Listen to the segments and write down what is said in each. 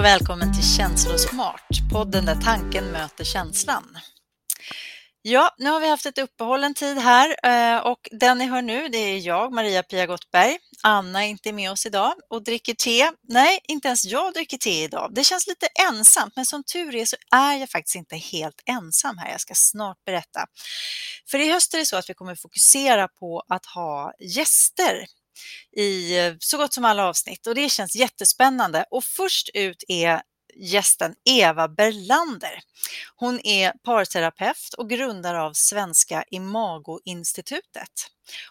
Hej och välkommen till Känslosmart, podden där tanken möter känslan. Ja, nu har vi haft ett uppehåll en tid här eh, och den ni hör nu det är jag, Maria-Pia Gottberg. Anna är inte med oss idag och dricker te. Nej, inte ens jag dricker te idag. Det känns lite ensamt, men som tur är så är jag faktiskt inte helt ensam här. Jag ska snart berätta. För i höst är det så att vi kommer fokusera på att ha gäster i så gott som alla avsnitt och det känns jättespännande. Och först ut är gästen Eva Berlander. Hon är parterapeut och grundare av Svenska Imago-institutet.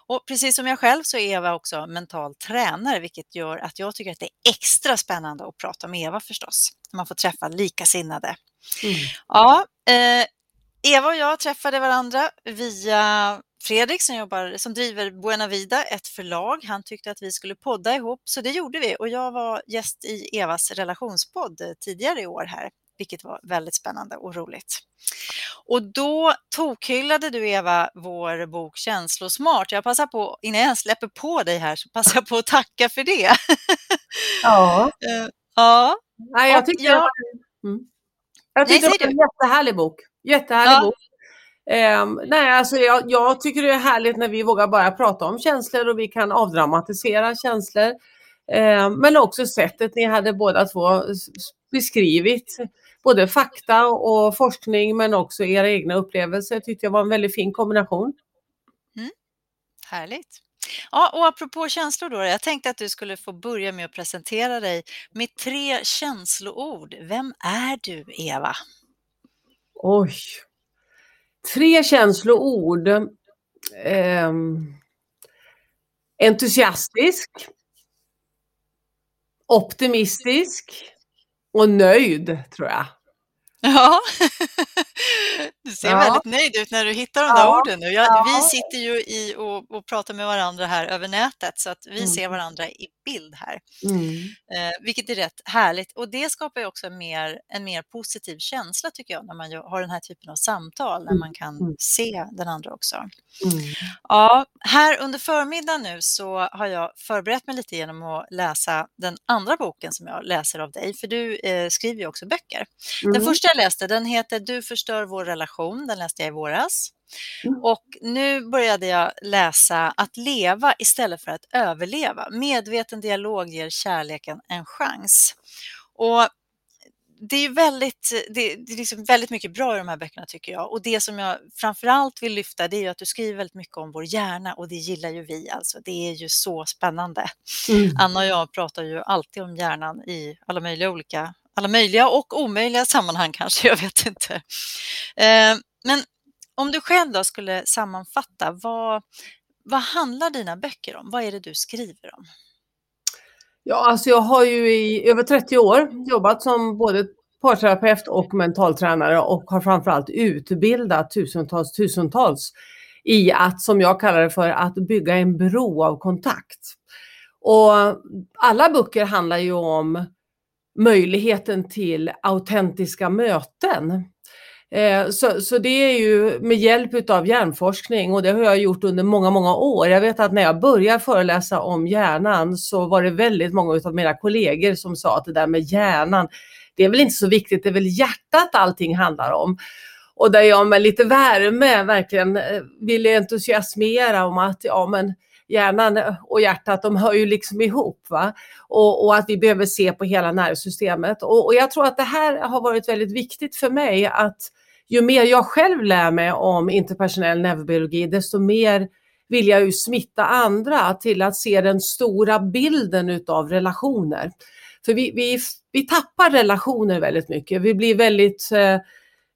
Och precis som jag själv så är Eva också mental tränare, vilket gör att jag tycker att det är extra spännande att prata med Eva förstås. Man får träffa likasinnade. Mm. Ja, eh, Eva och jag träffade varandra via Fredrik som, jobbar, som driver Buena Vida, ett förlag, han tyckte att vi skulle podda ihop, så det gjorde vi. Och jag var gäst i Evas relationspodd tidigare i år här, vilket var väldigt spännande och roligt. Och då tokhyllade du Eva vår bok Känslosmart. Jag passar på, innan jag släpper på dig här, så passar jag på att tacka för det. Ja. Eh, ja. Nej, jag tyckte, jag... Mm. jag tyckte Nej, det var en jättehärlig bok. Jättehärlig ja. bok. Um, nej, alltså jag, jag, tycker det är härligt när vi vågar bara prata om känslor och vi kan avdramatisera känslor. Um, men också sättet ni hade båda två beskrivit både fakta och forskning men också era egna upplevelser. Jag tyckte det var en väldigt fin kombination. Mm. Härligt. Ja, och apropå känslor då, jag tänkte att du skulle få börja med att presentera dig med tre känsloord. Vem är du, Eva? Oj, tre känsloord. Eh, entusiastisk, optimistisk och nöjd tror jag. Ja, du ser ja. väldigt nöjd ut när du hittar de där ja. orden. Jag, ja. Vi sitter ju i och, och, pratar med varandra här över nätet så att vi mm. ser varandra i bild här, mm. eh, vilket är rätt härligt. Och det skapar ju också en mer, en mer positiv känsla tycker jag när man har den här typen av samtal, när man kan mm. se den andra också. Mm. Ja, här under förmiddagen nu så har jag förberett mig lite genom att läsa den andra boken som jag läser av dig, för du eh, skriver ju också böcker. Den mm. första jag läste, den heter Du förstör vår relation, den läste jag i våras. Mm. Och nu började jag läsa Att leva istället för att överleva. Medveten dialog ger kärleken en chans. Och det är väldigt, det, är liksom väldigt mycket bra i de här böckerna tycker jag. Och det som jag framförallt vill lyfta det är ju att du skriver väldigt mycket om vår hjärna och det gillar ju vi alltså. Det är ju så spännande. Mm. Anna och jag pratar ju alltid om hjärnan i alla möjliga olika, alla möjliga och omöjliga sammanhang kanske, jag vet inte. Eh, men om du själv då skulle sammanfatta, vad, vad handlar dina böcker om? Vad är det du skriver om? Ja, alltså jag har ju i över 30 år jobbat som både parterapeut och mentaltränare och har framförallt utbildat tusentals, tusentals i att, som jag kallar det för, att bygga en bro av kontakt. Och alla böcker handlar ju om möjligheten till autentiska möten. Eh, så, så det är ju med hjälp av hjärnforskning och det har jag gjort under många, många år. Jag vet att när jag började föreläsa om hjärnan så var det väldigt många av mina kollegor som sa att det där med hjärnan, det är väl inte så viktigt, det är väl hjärtat allting handlar om. Och där jag med lite värme verkligen eh, ville entusiasmera om att ja men hjärnan och hjärtat, de hör ju liksom ihop. Va? Och, och att vi behöver se på hela nervsystemet. Och, och, jag tror att det här har varit väldigt viktigt för mig att ju mer jag själv lär mig om interpersonell neurobiologi, desto mer vill jag ju smitta andra till att se den stora bilden utav relationer. För vi, vi, vi tappar relationer väldigt mycket. Vi blir väldigt eh,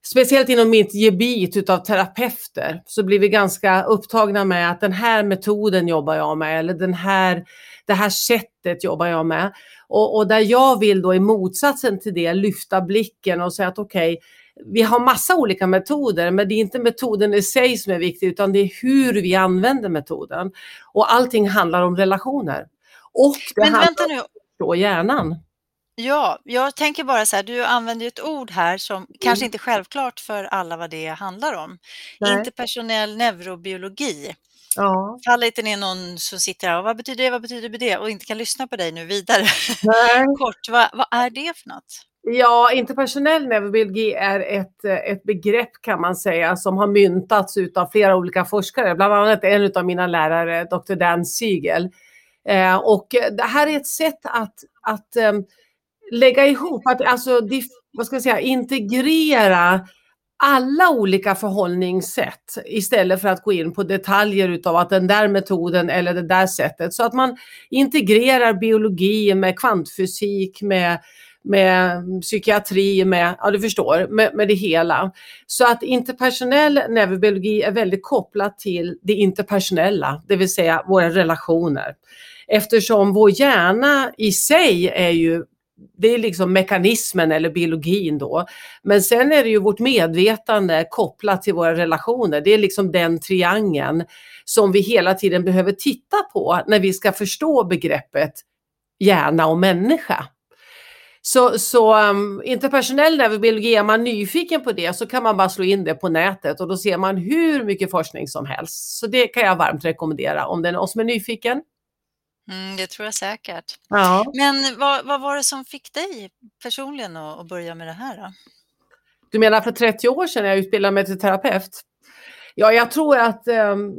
speciellt inom mitt gebit utav terapeuter så blir vi ganska upptagna med att den här metoden jobbar jag med eller den här, det här sättet jobbar jag med. Och, och där jag vill då i motsatsen till det lyfta blicken och säga att okej, okay, vi har massa olika metoder, men det är inte metoden i sig som är viktig, utan det är hur vi använder metoden. Och allting handlar om relationer. Och det men handlar vänta nu. om hjärnan. Ja, jag tänker bara så här, du använder ju ett ord här som mm. kanske inte är självklart för alla vad det handlar om. Nej. Interpersonell neurobiologi. Ja. Faller inte ner någon som sitter här och vad betyder det, vad betyder det och inte kan lyssna på dig nu vidare. Kort, vad, vad är det för något? Ja, interpersonell neurobiologi är ett, ett begrepp kan man säga som har myntats av flera olika forskare, bland annat en av mina lärare, Dr. Dan Siegel. Eh, och det här är ett sätt att, att um, lägga ihop, att alltså, vad ska jag säga, integrera alla olika förhållningssätt istället för att gå in på detaljer utav att den där metoden eller det där sättet. Så att man integrerar biologi med kvantfysik, med, med psykiatri, med, ja du förstår, med, med det hela. Så att interpersonell neurobiologi är väldigt kopplat till det interpersonella, det vill säga våra relationer. Eftersom vår hjärna i sig är ju det är liksom mekanismen eller biologin då. Men sen är det ju vårt medvetande kopplat till våra relationer. Det är liksom den triangeln som vi hela tiden behöver titta på när vi ska förstå begreppet hjärna och människa. Så, så um, interpersonell neurobiologi, är man nyfiken på det så kan man bara slå in det på nätet och då ser man hur mycket forskning som helst. Så det kan jag varmt rekommendera om det är någon som är nyfiken. Mm, det tror jag säkert. Ja. Men vad, vad var det som fick dig personligen att, att börja med det här? Då? Du menar för 30 år sedan jag utbildade mig till terapeut? Ja, jag tror att um,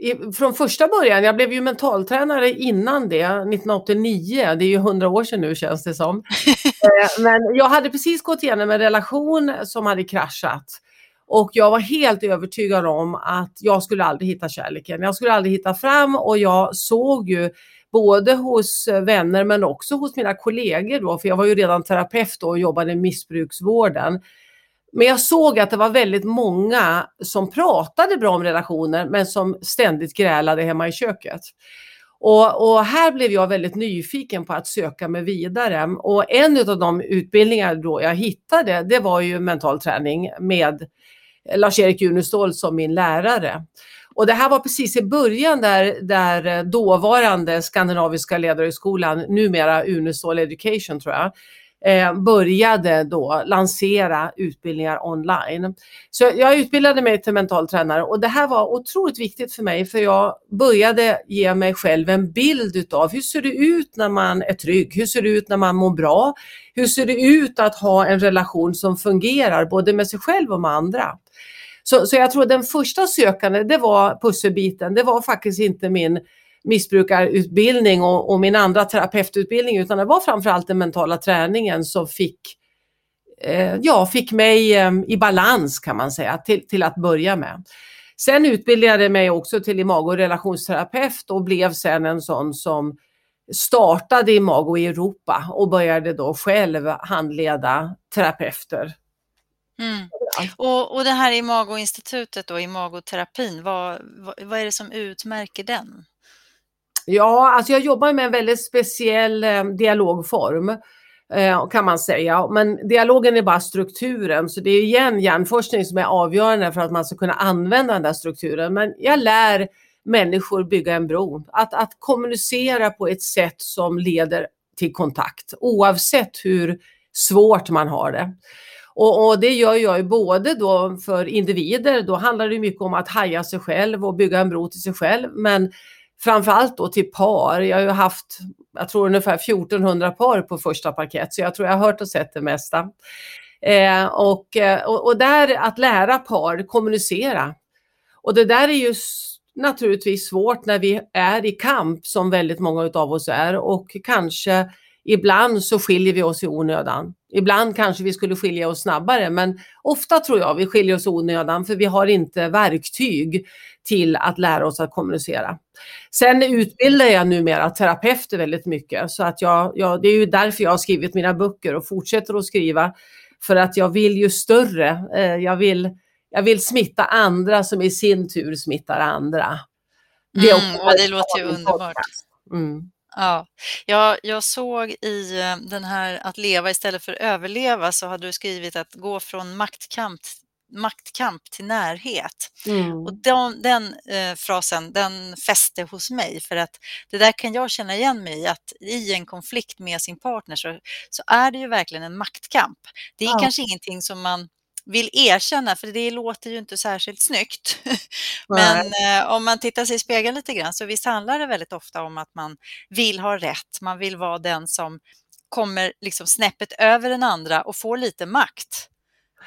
i, från första början, jag blev ju mentaltränare innan det, 1989, det är ju 100 år sedan nu känns det som. eh, men jag hade precis gått igenom en relation som hade kraschat. Och jag var helt övertygad om att jag skulle aldrig hitta kärleken. Jag skulle aldrig hitta fram och jag såg ju både hos vänner men också hos mina kollegor då, för jag var ju redan terapeut och jobbade i missbruksvården. Men jag såg att det var väldigt många som pratade bra om relationer men som ständigt grälade hemma i köket. Och, och, här blev jag väldigt nyfiken på att söka mig vidare. Och en av de utbildningar då jag hittade, det var ju mental träning med Lars-Erik Junestål som min lärare. Och det här var precis i början där, där dåvarande Skandinaviska ledarhögskolan, numera Unestål Education tror jag, eh, började då lansera utbildningar online. Så jag utbildade mig till mental tränare och det här var otroligt viktigt för mig för jag började ge mig själv en bild utav hur ser det ut när man är trygg? Hur ser det ut när man mår bra? Hur ser det ut att ha en relation som fungerar både med sig själv och med andra? Så, så jag tror den första sökande, det var pusselbiten. Det var faktiskt inte min missbrukarutbildning och, och min andra terapeututbildning utan det var framförallt den mentala träningen som fick, eh, ja, fick mig eh, i balans kan man säga till, till att börja med. Sen utbildade jag mig också till imago och relationsterapeut och blev sen en sån som startade Imago i Europa och började då själv handleda terapeuter Mm. Och, och det här Imago-institutet då, imagoterapin, vad, vad, vad, är det som utmärker den? Ja, alltså jag jobbar med en väldigt speciell eh, dialogform eh, kan man säga. Men dialogen är bara strukturen, så det är igen hjärnforskning som är avgörande för att man ska kunna använda den där strukturen. Men jag lär människor bygga en bro, att, att kommunicera på ett sätt som leder till kontakt, oavsett hur svårt man har det. Och, och, det gör jag ju både då för individer, då handlar det mycket om att haja sig själv och bygga en bro till sig själv, men framförallt då till par. Jag har ju haft, jag tror ungefär 1400 par på första parkett, så jag tror jag har hört och sett det mesta. Eh, och, eh, och, och där att lära par kommunicera. Och det där är ju naturligtvis svårt när vi är i kamp som väldigt många av oss är och kanske ibland så skiljer vi oss i onödan. Ibland kanske vi skulle skilja oss snabbare men ofta tror jag vi skiljer oss i onödan för vi har inte verktyg till att lära oss att kommunicera. Sen utbildar jag numera terapeuter väldigt mycket så att jag, jag, det är ju därför jag har skrivit mina böcker och fortsätter att skriva. För att jag vill ju större. Eh, jag vill, jag vill smitta andra som i sin tur smittar andra. Det, mm, det låter ju underbart. Mm. Ja, jag, jag såg i eh, den här att leva istället för överleva så hade du skrivit att gå från maktkamp maktkamp till närhet. Mm. Och den, den eh, frasen den fäste hos mig för att det där kan jag känna igen mig i att i en konflikt med sin partner så, så är det ju verkligen en maktkamp. Det är ja. kanske ingenting som man vill erkänna, för det låter ju inte särskilt snyggt. Men eh, om man tittar sig i spegeln lite grann så visst handlar det väldigt ofta om att man vill ha rätt. Man vill vara den som kommer liksom snäppet över den andra och får lite makt.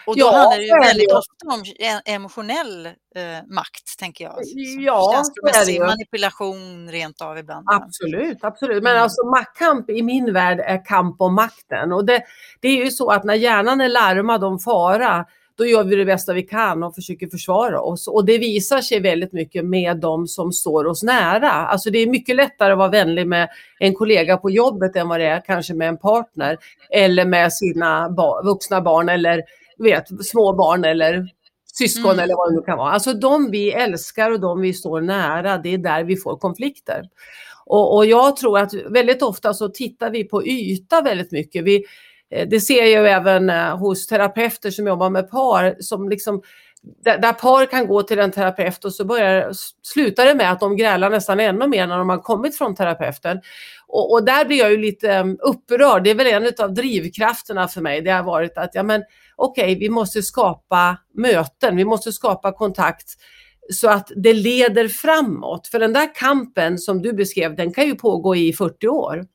Och då ja, handlar det ju väldigt ofta om emotionell eh, makt, tänker jag. Ja, Känslomässig manipulation rent av ibland. Absolut, absolut. Men mm. alltså maktkamp i min värld är kamp om makten. Och det, det är ju så att när hjärnan är larmad om fara, då gör vi det bästa vi kan och försöker försvara oss. Och det visar sig väldigt mycket med de som står oss nära. Alltså det är mycket lättare att vara vänlig med en kollega på jobbet än vad det är kanske med en partner eller med sina bar vuxna barn eller vet, små barn eller syskon mm. eller vad det nu kan vara. Alltså de vi älskar och de vi står nära, det är där vi får konflikter. Och, och jag tror att väldigt ofta så tittar vi på yta väldigt mycket. Vi, eh, det ser jag även eh, hos terapeuter som jobbar med par som liksom där, där, par kan gå till en terapeut och så börjar, slutar det med att de grälar nästan ännu mer när de har kommit från terapeuten. Och, och där blir jag ju lite um, upprörd. Det är väl en av drivkrafterna för mig. Det har varit att ja, men, okej, okay, vi måste skapa möten, vi måste skapa kontakt så att det leder framåt. För den där kampen som du beskrev, den kan ju pågå i 40 år.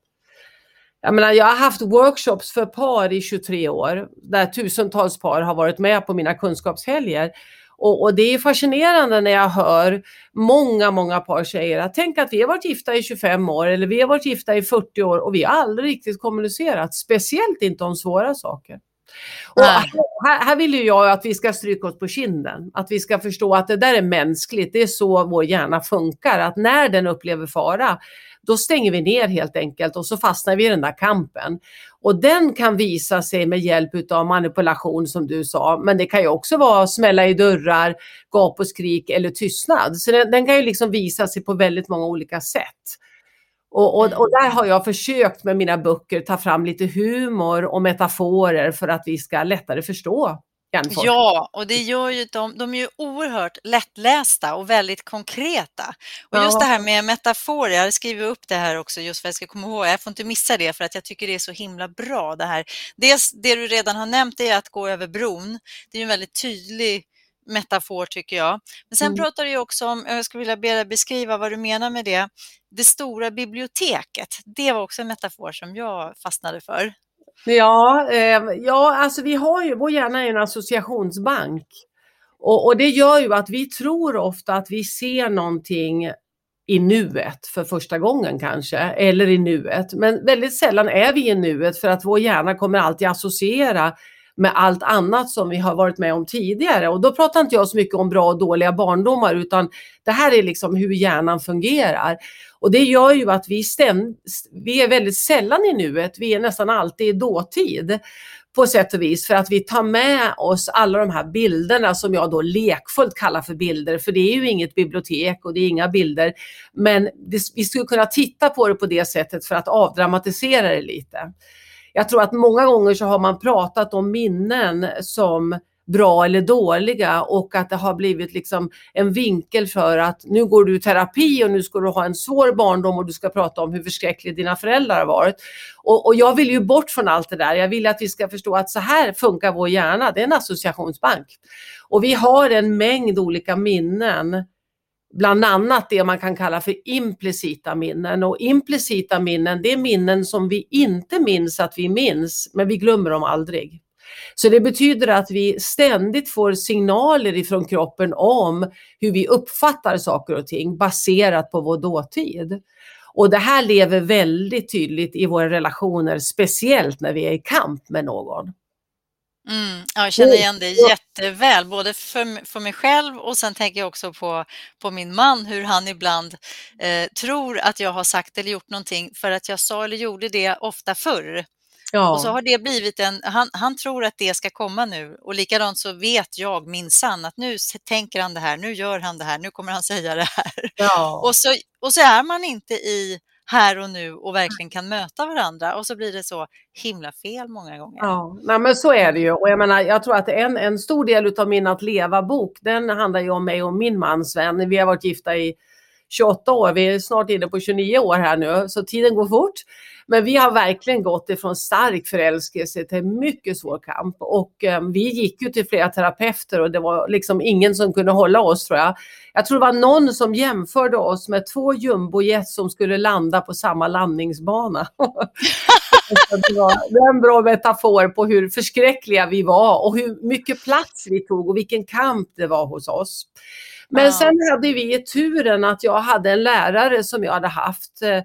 Jag, menar, jag har haft workshops för par i 23 år där tusentals par har varit med på mina kunskapshelger. Och, och, det är fascinerande när jag hör många, många par säger att tänk att vi har varit gifta i 25 år eller vi har varit gifta i 40 år och vi har aldrig riktigt kommunicerat, speciellt inte om svåra saker. Och här, här vill ju jag att vi ska stryka oss på kinden, att vi ska förstå att det där är mänskligt, det är så vår hjärna funkar, att när den upplever fara, då stänger vi ner helt enkelt och så fastnar vi i den där kampen. Och den kan visa sig med hjälp av manipulation som du sa, men det kan ju också vara smälla i dörrar, gap och skrik eller tystnad. Så den, den kan ju liksom visa sig på väldigt många olika sätt. Och, och, och, mm. där har jag försökt med mina böcker ta fram lite humor och metaforer för att vi ska lättare förstå Ja, och det gör ju de, de är ju oerhört lättlästa och väldigt konkreta. Och just det här med metaforer, jag har skrivit upp det här också just för att jag ska komma ihåg, jag får inte missa det för att jag tycker det är så himla bra det här. Dels det du redan har nämnt är att gå över bron. Det är en väldigt tydlig metafor tycker jag. Men sen mm. pratar du också om, jag skulle vilja be dig beskriva vad du menar med det, det stora biblioteket. Det var också en metafor som jag fastnade för. Ja, eh, ja alltså vi har ju, vår hjärna är en associationsbank. Och, och, det gör ju att vi tror ofta att vi ser någonting i nuet för första gången kanske, eller i nuet. Men väldigt sällan är vi i nuet för att vår hjärna kommer alltid associera med allt annat som vi har varit med om tidigare. Och då pratar inte jag så mycket om bra och dåliga barndomar utan det här är liksom hur hjärnan fungerar. Och det gör ju att vi, ständ, vi är väldigt sällan i nuet, vi är nästan alltid i dåtid på sätt och vis för att vi tar med oss alla de här bilderna som jag då lekfullt kallar för bilder, för det är ju inget bibliotek och det är inga bilder. Men det, vi skulle kunna titta på det på det sättet för att avdramatisera det lite jag tror att många gånger så har man pratat om minnen som bra eller dåliga och att det har blivit liksom en vinkel för att nu går du i terapi och nu ska du ha en svår barndom och du ska prata om hur förskräcklig dina föräldrar har varit. Och, och jag vill ju bort från allt det där. Jag vill att vi ska förstå att så här funkar vår hjärna. Det är en associationsbank. Och vi har en mängd olika minnen bland annat det man kan kalla för implicita minnen. Och implicita minnen, det är minnen som vi inte minns att vi minns, men vi glömmer dem aldrig. Så det betyder att vi ständigt får signaler ifrån kroppen om hur vi uppfattar saker och ting baserat på vår dåtid. Och det här lever väldigt tydligt i våra relationer, speciellt när vi är i kamp med någon. Mm, jag känner igen det jätteväl, både för, för mig själv och sen tänker jag också på, på min man, hur han ibland eh, tror att jag har sagt eller gjort någonting för att jag sa eller gjorde det ofta förr. Ja. Och så har det blivit en, han, han tror att det ska komma nu och likadant så vet jag minsann att nu tänker han det här, nu gör han det här, nu kommer han säga det här. Ja. Och, så, och så är man inte i här och nu och verkligen kan möta varandra och så blir det så himla fel många gånger. Ja, nej, men så är det ju och jag menar, jag tror att en, en stor del av min Att leva-bok, den handlar ju om mig och min man Sven. Vi har varit gifta i 28 år, vi är snart inne på 29 år här nu, så tiden går fort. Men vi har verkligen gått ifrån stark förälskelse till mycket svår kamp och eh, vi gick ju till flera terapeuter och det var liksom ingen som kunde hålla oss tror jag. Jag tror det var någon som jämförde oss med två jumbojet som skulle landa på samma landningsbana. det var en bra metafor på hur förskräckliga vi var och hur mycket plats vi tog och vilken kamp det var hos oss. Men sen hade vi turen att jag hade en lärare som jag hade haft eh,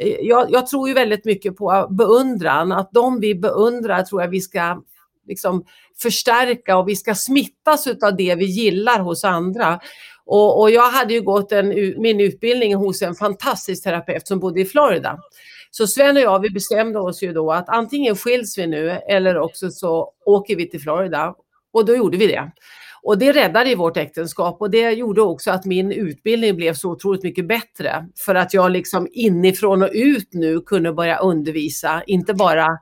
Eh, jag, jag, tror ju väldigt mycket på beundran, att de vi beundrar tror jag vi ska liksom förstärka och vi ska smittas av det vi gillar hos andra. Och, och jag hade ju gått en, min utbildning hos en fantastisk terapeut som bodde i Florida. Så Sven och jag, vi bestämde oss ju då att antingen skiljs vi nu eller också så åker vi till Florida. Och då gjorde vi det. Och det räddade vårt äktenskap och det gjorde också att min utbildning blev så otroligt mycket bättre. För att jag liksom inifrån och ut nu kunde börja undervisa, inte bara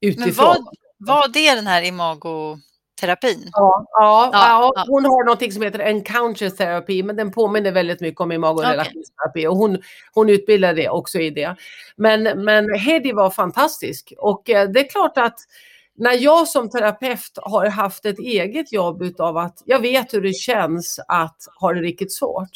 utifrån. Men var, var det den här imagoterapin? Ja, ja, ja, ja, hon har något som heter encounter therapy, men den påminner väldigt mycket om imagorelationsterapi och hon, hon utbildade också i det. Men, men Hedi var fantastisk och eh, det är klart att när jag som terapeut har haft ett eget jobb utav att jag vet hur det känns att ha det riktigt svårt.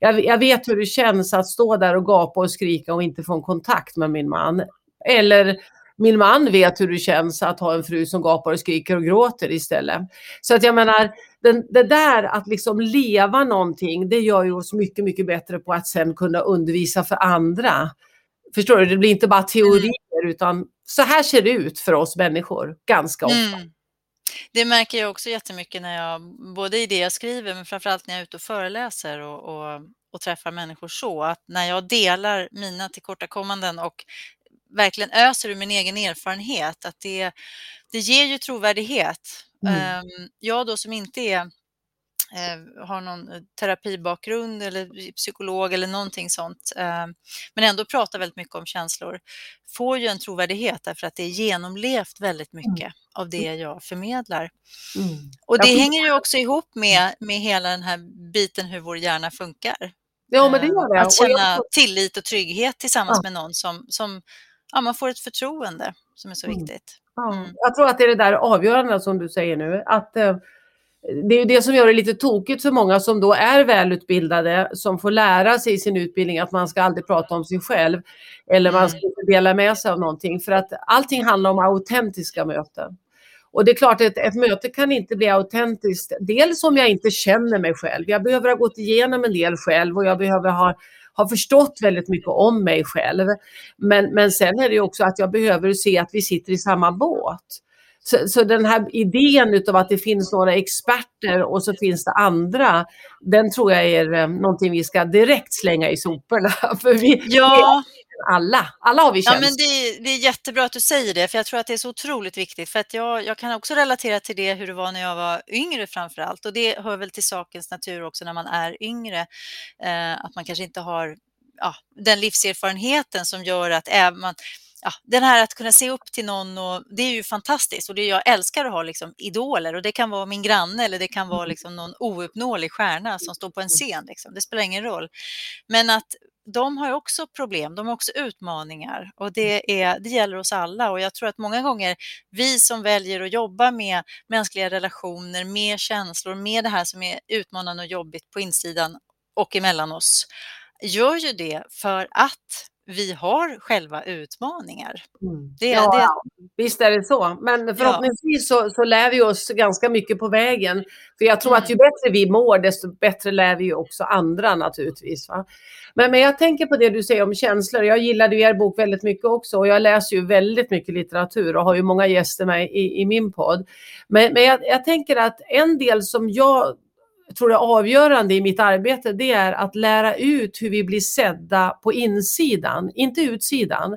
Jag, jag, vet hur det känns att stå där och gapa och skrika och inte få en kontakt med min man. Eller min man vet hur det känns att ha en fru som gapar och skriker och gråter istället. Så att jag menar, den, det där att liksom leva någonting, det gör ju oss mycket, mycket bättre på att sen kunna undervisa för andra. Förstår du? Det blir inte bara teorier utan så här ser det ut för oss människor ganska ofta. Mm. Det märker jag också jättemycket när jag, både i det jag skriver men framförallt när jag är ute och föreläser och, och, och träffar människor så, att när jag delar mina tillkortakommanden och verkligen öser ur min egen erfarenhet, att det, det ger ju trovärdighet. Mm. Ehm, jag då som inte är har någon eh, terapibakgrund eller psykolog eller någonting sånt, eh, men ändå pratar väldigt mycket om känslor, får ju en trovärdighet därför att det är genomlevt väldigt mm. mycket mm. av det jag förmedlar. Mm. Och det hänger ju också ihop med, med hela den här biten hur vår hjärna funkar. Ja, men det gör det. Att känna tillit och trygghet tillsammans ja. med någon som, som ja, man får ett förtroende som är så mm. viktigt. Mm. Jag tror att det är det där avgörande som du säger nu, att eh, det är det som gör det lite tokigt för många som då är välutbildade, som får lära sig i sin utbildning att man ska aldrig prata om sig själv eller man ska mm. inte dela med sig av någonting. För att allting handlar om autentiska möten. Och det är klart att ett, ett möte kan inte bli autentiskt. Dels om jag inte känner mig själv. Jag behöver ha gått igenom en del själv och jag behöver ha, ha förstått väldigt mycket om mig själv. Men, men sen är det också att jag behöver se att vi sitter i samma båt. Så, så, den här idén utav att det finns några experter och så finns det andra, den tror jag är eh, någonting vi ska direkt slänga i soporna. För vi, ja. alla, alla har vi känslor. Ja, men det, det, är jättebra att du säger det, för jag tror att det är så otroligt viktigt. För att jag, jag kan också relatera till det, hur det var när jag var yngre framför allt. Och det hör väl till sakens natur också när man är yngre, eh, att man kanske inte har ja, den livserfarenheten som gör att även man, ja, den här att kunna se upp till någon och det är ju fantastiskt och det jag älskar att ha liksom idoler och det kan vara min granne eller det kan vara mm. liksom någon ouppnåelig stjärna som står på en scen. Liksom. Det spelar ingen roll. Men att de har också problem, de har också utmaningar och det, är, det gäller oss alla och jag tror att många gånger vi som väljer att jobba med mänskliga relationer, med känslor, med det här som är utmanande och jobbigt på insidan och emellan oss, gör ju det för att vi har själva utmaningar. Mm. Det, ja, det... Visst är det så, men förhoppningsvis ja. så, så lär vi oss ganska mycket på vägen. För jag tror mm. att ju bättre vi mår, desto bättre lär vi också andra naturligtvis. Va? Men, men jag tänker på det du säger om känslor. Jag gillade er bok väldigt mycket också och jag läser ju väldigt mycket litteratur och har ju många gäster med i, i min podd. Men, men jag, jag tänker att en del som jag jag tror det avgörande i mitt arbete, det är att lära ut hur vi blir sedda på insidan, inte utsidan.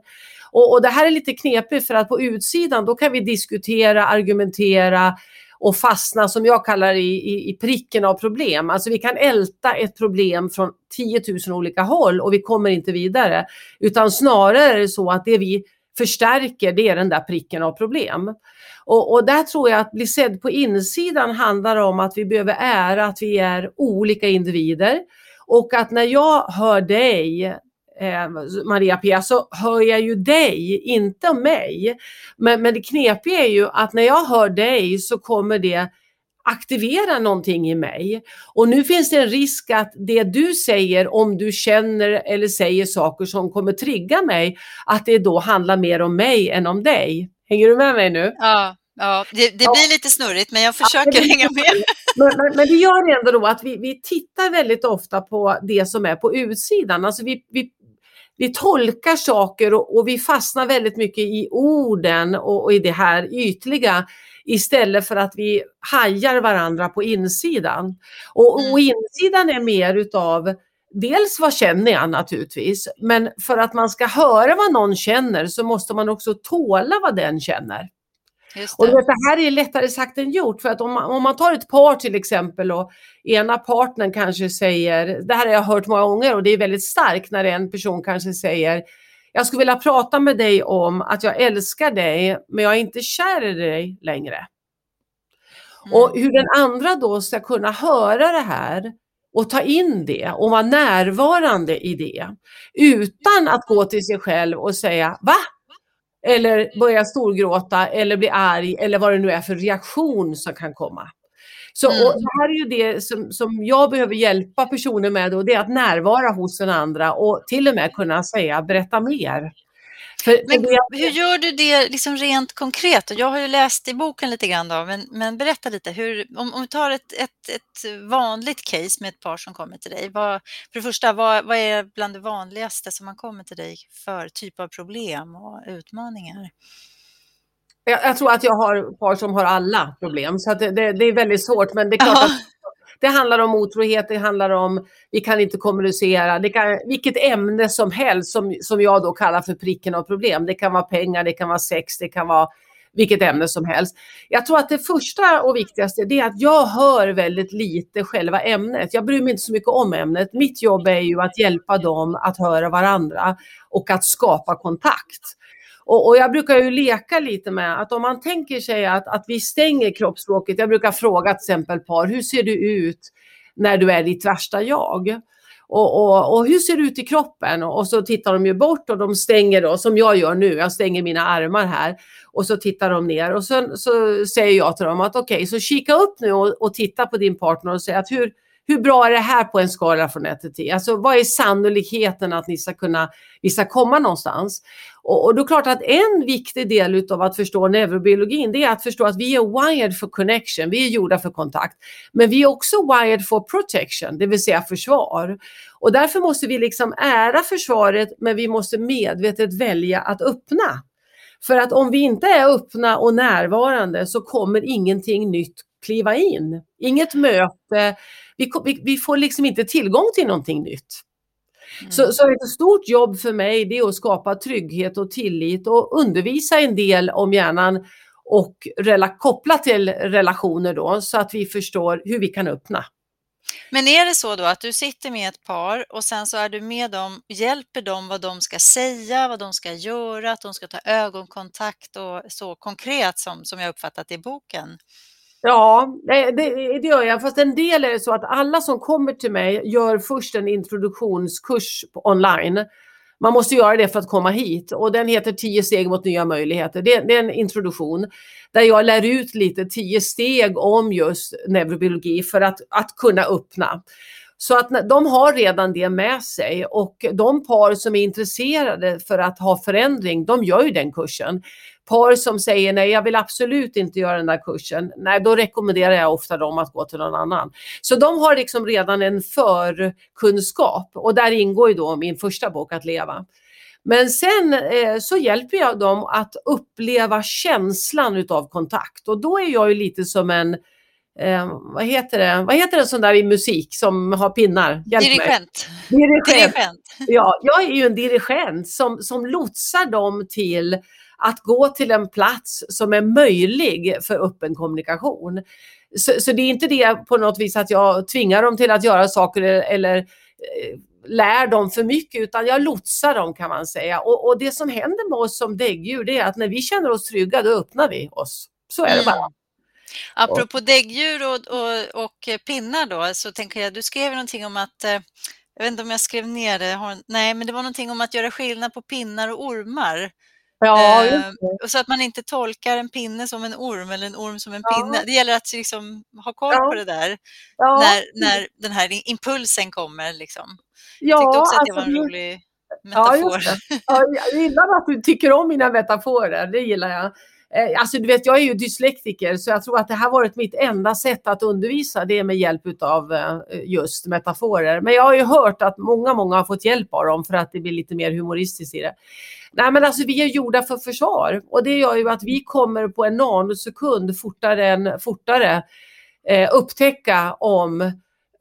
Och, och det här är lite knepigt för att på utsidan då kan vi diskutera, argumentera och fastna som jag kallar i, i, i pricken av problem. Alltså vi kan älta ett problem från 10 000 olika håll och vi kommer inte vidare. Utan snarare är det så att det vi förstärker det är den där pricken av problem. Och, och där tror jag att bli sedd på insidan handlar om att vi behöver ära att vi är olika individer Och att när jag hör dig eh, Maria Pia så hör jag ju dig, inte mig. Men, men det knepiga är ju att när jag hör dig så kommer det aktivera någonting i mig. Och nu finns det en risk att det du säger, om du känner eller säger saker som kommer trigga mig, att det då handlar mer om mig än om dig. Hänger du med mig nu? Ja, ja det, det blir lite snurrigt men jag försöker ja, hänga med. Men, men, men, det gör ändå då att vi, vi tittar väldigt ofta på det som är på utsidan. Alltså vi, vi, vi tolkar saker och, och vi fastnar väldigt mycket i orden och, och i det här ytliga istället för att vi hajar varandra på insidan. Och, och mm. insidan är mer utav Dels vad känner jag naturligtvis, men för att man ska höra vad någon känner så måste man också tåla vad den känner. Och det här är lättare sagt än gjort för att om man, om man tar ett par till exempel och ena partnern kanske säger, det här har jag hört många gånger och det är väldigt starkt när en person kanske säger jag skulle vilja prata med dig om att jag älskar dig men jag är inte kär i dig längre. Mm. Och hur den andra då ska kunna höra det här och ta in det och vara närvarande i det utan att gå till sig själv och säga Va? Eller börja storgråta eller bli arg eller vad det nu är för reaktion som kan komma. Så mm. det här är ju det som, som jag behöver hjälpa personer med och det är att närvara hos den andra och till och med kunna säga berätta mer. För, men det... hur gör du det liksom rent konkret? Jag har ju läst i boken lite grann då, men, men berätta lite. Hur, om, om vi tar ett, ett, ett, vanligt case med ett par som kommer till dig. Vad, för det första, vad, vad är bland det vanligaste som man kommer till dig för typ av problem och utmaningar? Jag, jag tror att jag har par som har alla problem, så det, det, det, är väldigt svårt. Men det är klart att det handlar om otrohet, det handlar om vi kan inte kommunicera, det kan, vilket ämne som helst som, som jag då kallar för pricken av problem. Det kan vara pengar, det kan vara sex, det kan vara vilket ämne som helst. Jag tror att det första och viktigaste är att jag hör väldigt lite själva ämnet. Jag bryr mig inte så mycket om ämnet. Mitt jobb är ju att hjälpa dem att höra varandra och att skapa kontakt. Och, och, jag brukar ju leka lite med att om man tänker sig att, att vi stänger kroppsspråket. Jag brukar fråga till exempel par, hur ser du ut när du är ditt värsta jag? Och, och, och, hur ser det ut i kroppen? Och så tittar de ju bort och de stänger då, som jag gör nu, jag stänger mina armar här. Och så tittar de ner och sen så säger jag till dem att okej, okay, så kika upp nu och, och, titta på din partner och säg att hur, hur bra är det här på en skala från 1 till 10? Alltså vad är sannolikheten att ni ska kunna, vi ska komma någonstans? Och, och då är det klart att en viktig del av att förstå neurobiologin det är att förstå att vi är wired for connection, vi är gjorda för kontakt. Men vi är också wired for protection, det vill säga försvar. Och därför måste vi liksom ära försvaret men vi måste medvetet välja att öppna. För att om vi inte är öppna och närvarande så kommer ingenting nytt kliva in. Inget möte, vi, vi, vi får liksom inte tillgång till någonting nytt. Mm. Så, så ett stort jobb för mig det är att skapa trygghet och tillit och undervisa en del om hjärnan och rela, koppla till relationer då så att vi förstår hur vi kan öppna. Men är det så då att du sitter med ett par och sen så är du med dem, hjälper dem vad de ska säga, vad de ska göra, att de ska ta ögonkontakt och så konkret som, som jag uppfattat i boken? Ja, det, det, gör jag. Fast en del är det så att alla som kommer till mig gör först en introduktionskurs online. Man måste göra det för att komma hit och den heter 10 steg mot nya möjligheter. Det, det, är en introduktion där jag lär ut lite 10 steg om just neurobiologi för att, att kunna öppna. Så att de har redan det med sig och de par som är intresserade för att ha förändring, de gör ju den kursen par som säger nej, jag vill absolut inte göra den där kursen. Nej, då rekommenderar jag ofta dem att gå till någon annan. Så de har liksom redan en förkunskap och där ingår ju då min första bok Att leva. Men sen eh, så hjälper jag dem att uppleva känslan utav kontakt och då är jag ju lite som en Eh, vad heter det? Vad heter det sån där i musik som har pinnar? Hjälp dirigent. dirigent. dirigent. Ja, jag är ju en dirigent som, som lotsar dem till att gå till en plats som är möjlig för öppen kommunikation. Så, så det är inte det på något vis att jag tvingar dem till att göra saker eller, eh, lär dem för mycket utan jag lotsar dem kan man säga. Och, och, det som händer med oss som däggdjur det är att när vi känner oss trygga då öppnar vi oss. Så är det bara. Apropå däggdjur och, och, och, pinnar då, så tänker jag, du skrev någonting om att, eh, jag vet inte om jag skrev ner det, nej, men det var någonting om att göra skillnad på pinnar och ormar. Ja, eh, så att man inte tolkar en pinne som en orm eller en orm som en ja. pinne. Det gäller att liksom ha koll ja. på det där när, när den här impulsen kommer. Liksom. Jag tyckte också att det alltså, var en rolig metafor. Ja, jag gillar att du tycker om mina metaforer, det gillar jag. Eh, alltså du vet, jag är ju dyslektiker så jag tror att det här varit mitt enda sätt att undervisa det är med hjälp av eh, just metaforer. Men jag har ju hört att många, många har fått hjälp av dem för att det blir lite mer humoristiskt i det. Nej men alltså vi är gjorda för försvar och det gör ju att vi kommer på en nanosekund fortare än fortare eh, upptäcka om Eh,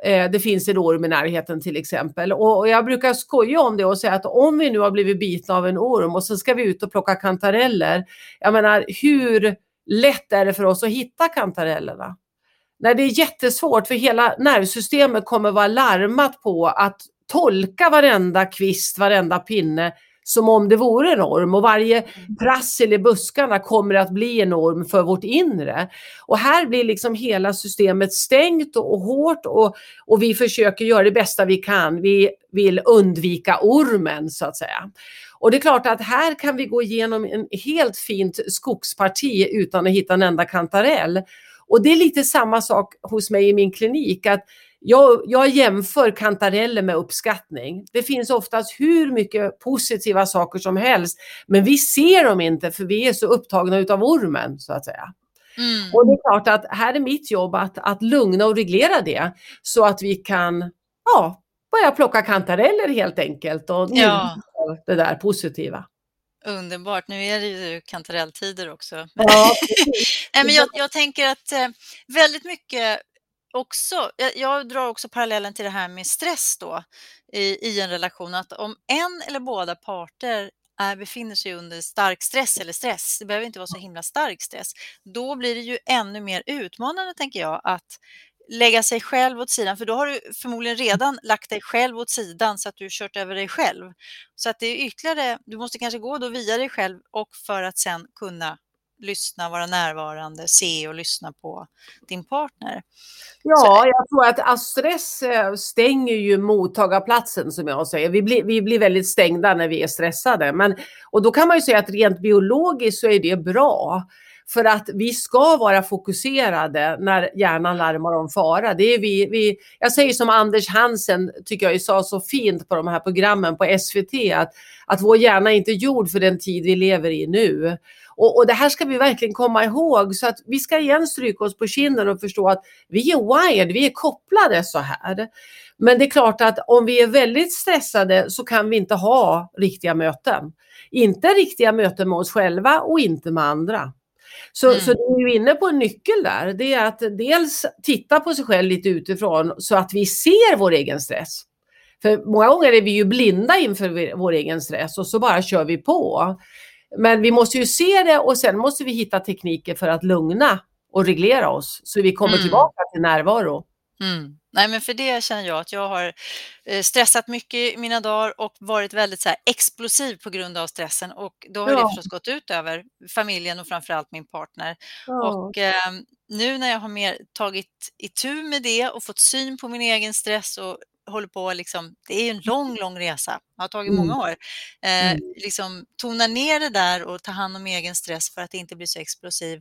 Eh, det finns en orm i närheten till exempel. Och jag brukar skoja om det och säga att om vi nu har blivit bitna av en orm och sen ska vi ut och plocka kantareller. Jag menar hur lätt är det för oss att hitta kantarellerna? Nej, det är jättesvårt för hela nervsystemet kommer vara larmat på att tolka varenda kvist, varenda pinne som om det vore en orm och varje mm. prassel i buskarna kommer att bli en orm för vårt inre. Och här blir liksom hela systemet stängt och, hårt och, och vi försöker göra det bästa vi kan. Vi vill undvika ormen så att säga. Och det är klart att här kan vi gå igenom en helt fint skogsparti utan att hitta en enda kantarell. Och det är lite samma sak hos mig i min klinik. att jag, jag jämför kantareller med uppskattning. Det finns oftast hur mycket positiva saker som helst, men vi ser dem inte för vi är så upptagna utav ormen så att säga. Mm. Och det är klart att här är mitt jobb att, att lugna och reglera det så att vi kan ja, börja plocka kantareller helt enkelt och ja. det där positiva. Underbart, nu är det ju kantarelltider också. Ja, men jag, jag tänker att eh, väldigt mycket också, jag, jag, drar också parallellen till det här med stress då i, i en relation, att om en eller båda parter är, befinner sig under stark stress eller stress, det behöver inte vara så himla stark stress, då blir det ju ännu mer utmanande tänker jag att lägga sig själv åt sidan, för då har du förmodligen redan lagt dig själv åt sidan så att du kört över dig själv. Så att det är ytterligare, du måste kanske gå då via dig själv och för att sen kunna lyssna, vara närvarande, se och lyssna på din partner. Ja, Så. jag tror att, att stress eh, stänger ju mottagarplatsen som jag säger. Vi blir, vi blir väldigt stängda när vi är stressade. Men, och då kan man ju säga att rent biologiskt så är det bra. För att vi ska vara fokuserade när hjärnan larmar om fara. Det är vi, vi, jag säger som Anders Hansen, tycker jag sa så fint på de här programmen på SVT, att, att vår hjärna är inte gjord för den tid vi lever i nu. Och, och, det här ska vi verkligen komma ihåg så att vi ska igen stryka oss på kinden och förstå att vi är wired, vi är kopplade så här. Men det är klart att om vi är väldigt stressade så kan vi inte ha riktiga möten. Inte riktiga möten med oss själva och inte med andra. Så, mm. så det är ju inne på en nyckel där. Det är att dels titta på sig själv lite utifrån så att vi ser vår egen stress. För många gånger är vi ju blinda inför vår egen stress och så bara kör vi på. Men vi måste ju se det och sen måste vi hitta tekniker för att lugna och reglera oss så vi kommer mm. tillbaka till närvaro. Mm. Nej, men för det känner jag att jag har eh, stressat mycket i mina dagar och varit väldigt så explosiv på grund av stressen och då har ja. det förstås gått ut över familjen och framförallt min partner. Ja. Och eh, nu när jag har mer tagit itu med det och fått syn på min egen stress och håller på liksom, det är en lång, lång resa, det har tagit många mm. år. Eh, mm. liksom tona ner det där och ta hand om egen stress för att inte bli så explosiv.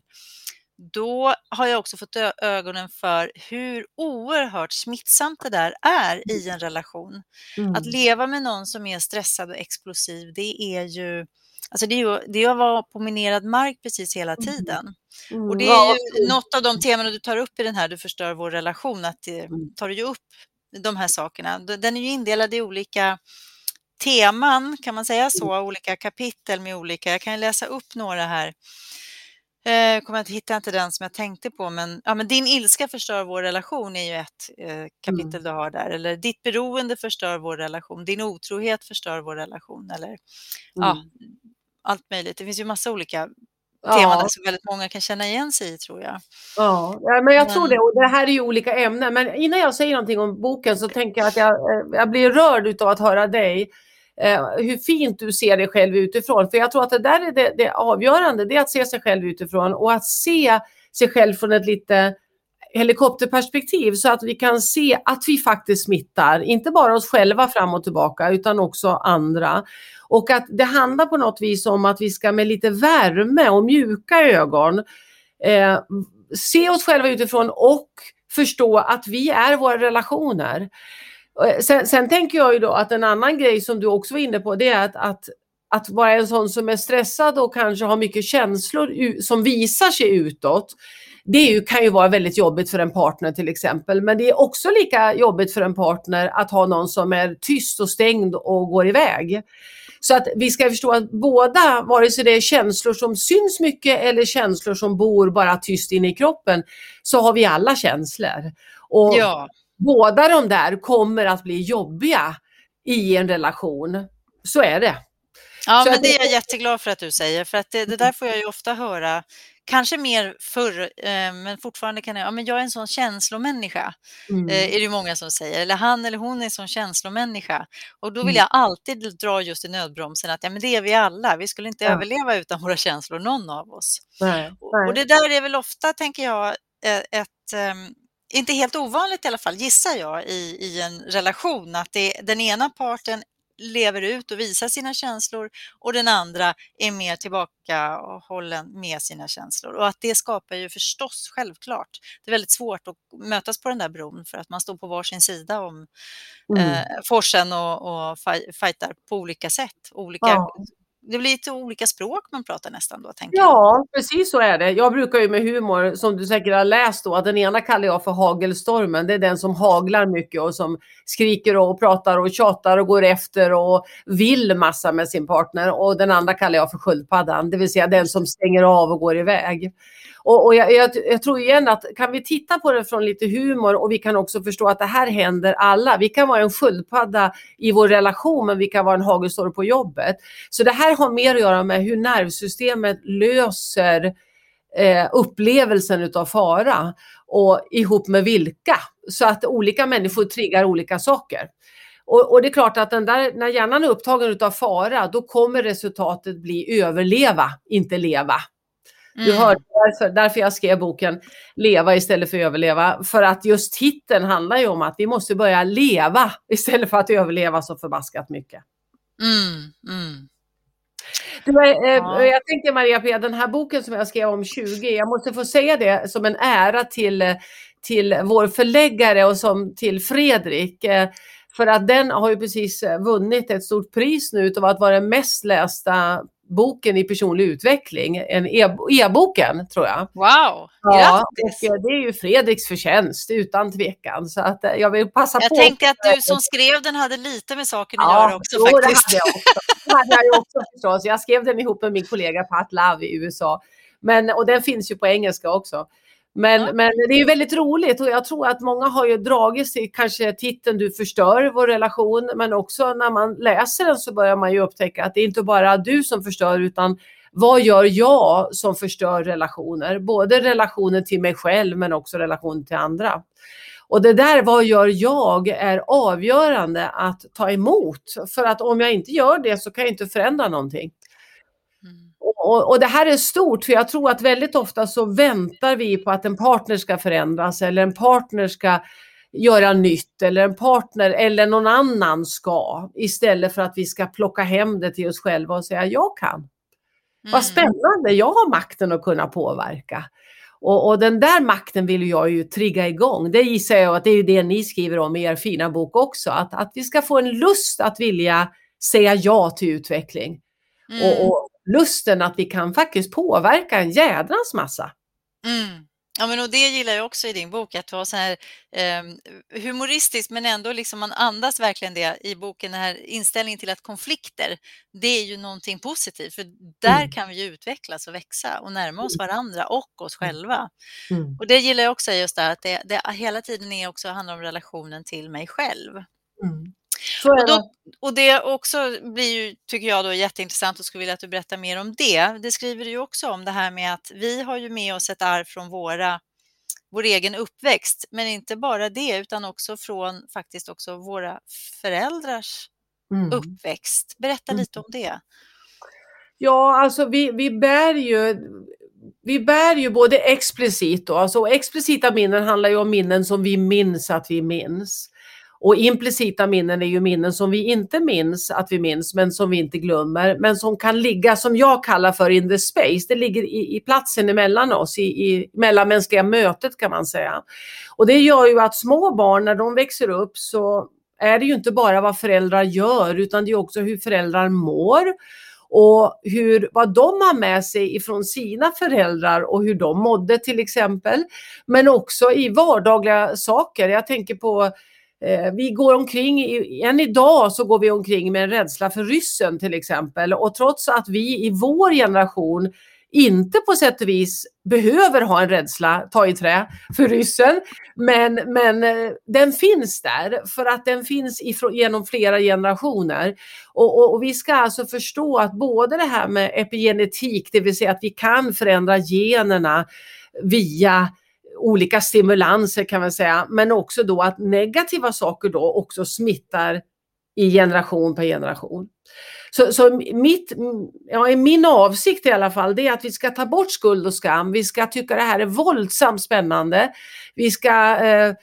Då har jag också fått ögonen för hur oerhört smittsamt det där är i en relation. Mm. Att leva med någon som är stressad och explosiv, det är ju Alltså det är ju det är att vara på minerad mark precis hela mm. tiden. Mm. Och det är ju något av de teman du tar upp i den här Du förstör vår relation, att det mm. tar du ju upp de här sakerna. Den är ju indelad i olika teman, kan man säga så, mm. olika kapitel med olika, jag kan läsa upp några här. Eh, kommer att hitta inte den som jag tänkte på, men, ja, men din ilska förstör vår relation är ju ett eh, kapitel mm. du har där. Eller ditt beroende förstör vår relation, din otrohet förstör vår relation. Eller mm. ja, allt möjligt. Det finns ju massa olika teman ja. som väldigt många kan känna igen sig i tror jag. Ja, men jag tror det. Och det här är ju olika ämnen. Men innan jag säger någonting om boken så tänker jag att jag, eh, jag blir rörd av att höra dig eh, hur fint du ser dig själv utifrån. För jag tror att det där är det, det avgörande, det är att se sig själv utifrån och att se sig själv från ett lite helikopterperspektiv så att vi kan se att vi faktiskt smittar, inte bara oss själva fram och tillbaka utan också andra. Och att det handlar på något vis om att vi ska med lite värme och mjuka ögon eh, se oss själva utifrån och förstå att vi är våra relationer. Eh, sen, sen, tänker jag ju då att en annan grej som du också var inne på det är att, att, att vara en sån som är stressad och kanske har mycket känslor som visar sig utåt. Det ju, kan ju vara väldigt jobbigt för en partner till exempel. Men det är också lika jobbigt för en partner att ha någon som är tyst och stängd och går iväg. Så att vi ska förstå att båda, vare sig det är känslor som syns mycket eller känslor som bor bara tyst inne i kroppen, så har vi alla känslor. Och ja båda de där kommer att bli jobbiga i en relation. Så är det. Ja, så men det är jag jätteglad för att du säger, för att det, det där får jag ju ofta höra Kanske mer förr, eh, men fortfarande kan jag, ja men jag är en sån känslomänniska, mm. eh, är det många som säger. Eller han eller hon är en sån känslomänniska. Och då vill mm. jag alltid dra just i nödbromsen att ja, men det är vi alla. Vi skulle inte ja. överleva utan våra känslor, någon av oss. Nej, nej. Och det där är väl ofta, tänker jag, eh, ett, ett um, inte helt ovanligt i alla fall, gissar jag, i, i en relation att det, den ena parten lever ut och visar sina känslor och den andra är mer tillbakahållen med sina känslor. Och att det skapar ju förstås, självklart, det är väldigt svårt att mötas på den där bron för att man står på varsin sida om mm. eh, forsen och, och fightar på olika sätt. Olika ja det blir lite olika språk man pratar nästan då, tänker Ja, jag. precis så är det. Jag brukar ju med humor, som du säkert har läst då, att den ena kallar jag för hagelstormen. Det är den som haglar mycket och som skriker och pratar och tjatar och går efter och vill massa med sin partner. Och den andra kallar jag för sköldpaddan, det vill säga den som stänger av och går iväg. Och, och jag, jag, jag, tror igen att kan vi titta på det från lite humor och vi kan också förstå att det här händer alla. Vi kan vara en sköldpadda i vår relation men vi kan vara en hagelstorm på jobbet. Så det här har mer att göra med hur nervsystemet löser eh, upplevelsen utav fara och ihop med vilka. Så att olika människor triggar olika saker. Och, och, det är klart att den där, när hjärnan är upptagen utav fara, då kommer resultatet bli överleva, inte leva. Mm. Du hörde därför, därför jag skrev boken Leva istället för överleva. För att just titeln handlar ju om att vi måste börja leva istället för att överleva så förbaskat mycket. Mm. Mm. Du, eh, ja. Jag tänkte Maria P, den här boken som jag skrev om 20, jag måste få säga det som en ära till, till vår förläggare och som till Fredrik. Eh, för att den har ju precis vunnit ett stort pris nu av att vara den mest lästa boken i personlig utveckling, en e- e-boken tror jag. Wow, ja, grattis! Och det är ju Fredriks förtjänst utan tvekan. Så att eh, jag vill passa jag på. Jag tänkte att du som skrev den hade lite med saken att ja, göra också jo, faktiskt. Det hade jag också. Det hade jag också förstås. Jag skrev den ihop med min kollega Pat Love i USA. Men, och den finns ju på engelska också. Men, ja. men det är väldigt roligt och jag tror att många har ju dragits till kanske titeln Du förstör vår relation men också när man läser den så börjar man ju upptäcka att det är inte bara du som förstör utan vad gör jag som förstör relationer? Både relationen till mig själv men också relationen till andra. Och det där, vad gör jag, är avgörande att ta emot. För att om jag inte gör det så kan jag inte förändra någonting. Och, och, det här är stort, för jag tror att väldigt ofta så väntar vi på att en partner ska förändras eller en partner ska göra nytt eller en partner eller någon annan ska istället för att vi ska plocka hem det till oss själva och säga jag kan. Mm. Vad spännande, jag har makten att kunna påverka. Och, och, den där makten vill jag ju trigga igång. Det gissar jag att det är det ni skriver om i er fina bok också. Att, att vi ska få en lust att vilja säga ja till utveckling. Mm. Och, och, lusten att vi kan faktiskt påverka en jädrans massa. Mm. Ja, men och det gillar jag också i din bok, att du har så här eh, humoristiskt men ändå liksom man andas verkligen det i boken, den här inställningen till att konflikter, det är ju någonting positivt för där mm. kan vi ju utvecklas och växa och närma oss mm. varandra och oss mm. själva. Mm. Och det gillar jag också just där att det, det hela tiden är också handlar om relationen till mig själv. Mm. Och, då, och, det också blir ju, tycker jag, då jätteintressant och skulle vilja att du berättar mer om det. Det skriver du ju också om det här med att vi har ju med oss ett arv från våra, vår egen uppväxt, men inte bara det utan också från faktiskt också våra föräldrars mm. uppväxt. Berätta mm. lite om det. Ja, alltså vi, vi bär ju vi bär ju både explicit då, alltså explicita minnen handlar ju om minnen som vi minns att vi minns. Och implicita minnen är ju minnen som vi inte minns att vi minns, men som vi inte glömmer, men som kan ligga, som jag kallar för in the space, det ligger i, i platsen emellan oss, i, i mellanmänskliga mötet kan man säga. Och det gör ju att små barn, när de växer upp så är det ju inte bara vad föräldrar gör, utan det är också hur föräldrar mår och hur, vad de har med sig ifrån sina föräldrar och hur de mådde till exempel. Men också i vardagliga saker. Jag tänker på Eh, vi går omkring, än idag så går vi omkring med en rädsla för ryssen till exempel och trots att vi i vår generation inte på sätt och vis behöver ha en rädsla, ta i trä, för ryssen. Men, men eh, den finns där för att den finns ifrån, genom flera generationer. Och, och, och, vi ska alltså förstå att både det här med epigenetik, det vill säga att vi kan förändra generna via olika stimulanser kan man säga, men också då att negativa saker då också smittar i generation per generation. Så, så mitt, ja, min avsikt i alla fall, det är att vi ska ta bort skuld och skam. Vi ska tycka det här är våldsamt spännande. Vi ska eh,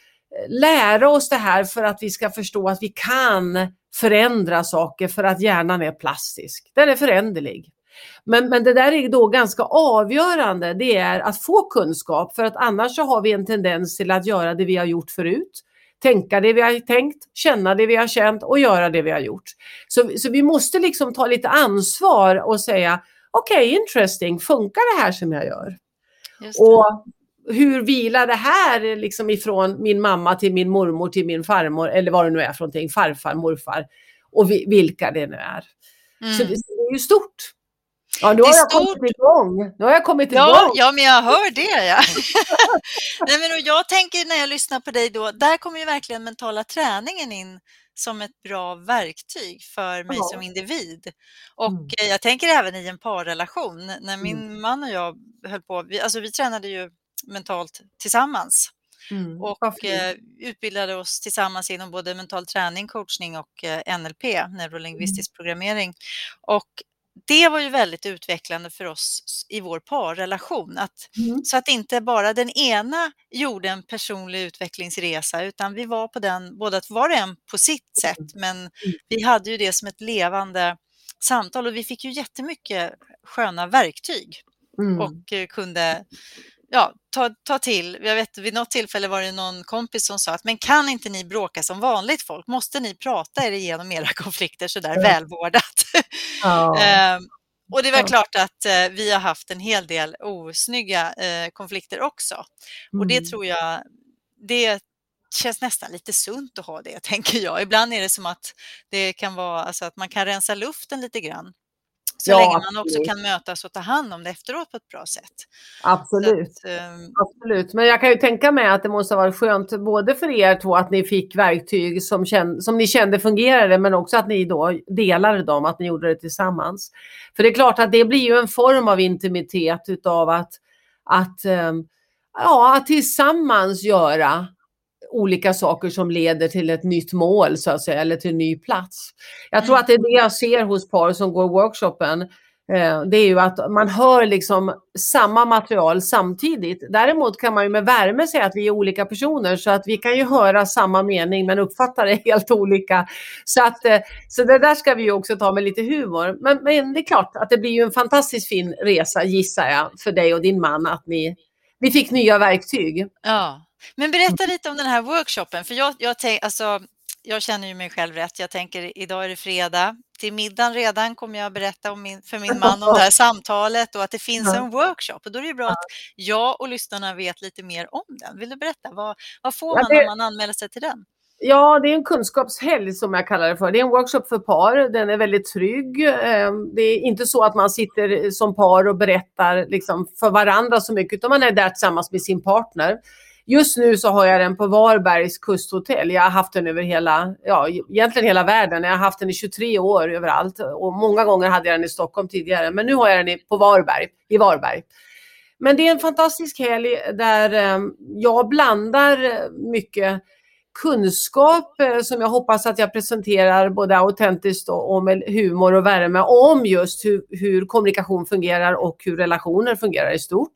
lära oss det här för att vi ska förstå att vi kan förändra saker för att hjärnan är plastisk. Den är föränderlig. Men, men det där är då ganska avgörande, det är att få kunskap för att annars så har vi en tendens till att göra det vi har gjort förut tänka det vi har tänkt, känna det vi har känt och göra det vi har gjort. Så, så vi måste liksom ta lite ansvar och säga okej, okay, interesting, funkar det här som jag gör? Och hur vilar det här liksom ifrån min mamma till min mormor till min farmor eller vad det nu är för någonting, farfar, morfar och vilka det nu är. Mm. Så det, det är ju stort. Ja, nu har jag stort... kommit igång. Nu har jag kommit ja, igång. Ja, men jag hör det. Ja. Nej, men jag tänker när jag lyssnar på dig då, där kommer ju verkligen mentala träningen in som ett bra verktyg för mig ja. som individ. Och mm. jag tänker även i en parrelation. När min mm. man och jag höll på, vi, alltså vi tränade ju mentalt tillsammans. Mm. och eh, utbildade oss tillsammans inom både mental träning, coachning och eh, NLP, neurolingvistisk mm. programmering. Och det var ju väldigt utvecklande för oss i vår parrelation. Att, mm. Så att inte bara den ena gjorde en personlig utvecklingsresa utan vi var på den, båda var och en på sitt sätt, mm. men mm. vi hade ju det som ett levande samtal och vi fick ju jättemycket sköna verktyg mm. och eh, kunde ja, ta, ta till. Jag vet, vid något tillfälle var det någon kompis som sa att men kan inte ni bråka som vanligt folk? Måste ni prata er igenom era konflikter så där välvårdat? Ja. ehm, och det var klart att eh, vi har haft en hel del osnygga eh, konflikter också. Mm. Och det mm. tror jag, det känns nästan lite sunt att ha det, tänker jag. Ibland är det som att det kan vara alltså att man kan rensa luften lite grann. Så ja, länge man också absolut. kan mötas och ta hand om det efteråt på ett bra sätt. Absolut. Att, um... absolut. Men jag kan ju tänka mig att det måste ha varit skönt både för er två att ni fick verktyg som, känd, som ni kände fungerade men också att ni då delade dem, att ni gjorde det tillsammans. För det är klart att det blir ju en form av intimitet utav att, att, um, ja, att tillsammans göra olika saker som leder till ett nytt mål så att säga, eller till en ny plats. Jag tror mm. att det är det jag ser hos par som går workshopen. Eh, det är ju att man hör liksom samma material samtidigt. Däremot kan man ju med värme säga att vi är olika personer så att vi kan ju höra samma mening men uppfatta det helt olika. Så, att, eh, så det där ska vi också ta med lite humor. Men, men det är klart att det blir ju en fantastiskt fin resa gissar jag för dig och din man att ni, ni fick nya verktyg. Ja. Men berätta lite om den här workshopen, för jag, jag, tänk, alltså, jag känner ju mig själv rätt. Jag tänker idag är det fredag. Till middagen redan kommer jag berätta om min, för min man om det här samtalet och att det finns ja. en workshop. Och då är det bra att jag och lyssnarna vet lite mer om den. Vill du berätta? Vad, vad får man ja, det... om man anmäler sig till den? Ja, det är en kunskapshelg som jag kallar det för. Det är en workshop för par. Den är väldigt trygg. Ehm, det är inte så att man sitter som par och berättar liksom för varandra så mycket, utan man är där tillsammans med sin partner. Just nu så har jag den på Varbergs kusthotell. Jag har haft den över hela, ja egentligen hela världen. Jag har haft den i 23 år överallt och många gånger hade jag den i Stockholm tidigare. Men nu har jag den på Varberg, i Varberg. Men det är en fantastisk helg där ehm, jag blandar mycket kunskap eh, som jag hoppas att jag presenterar både autentiskt och, och med humor och värme om just hur, hur kommunikation fungerar och hur relationer fungerar i stort.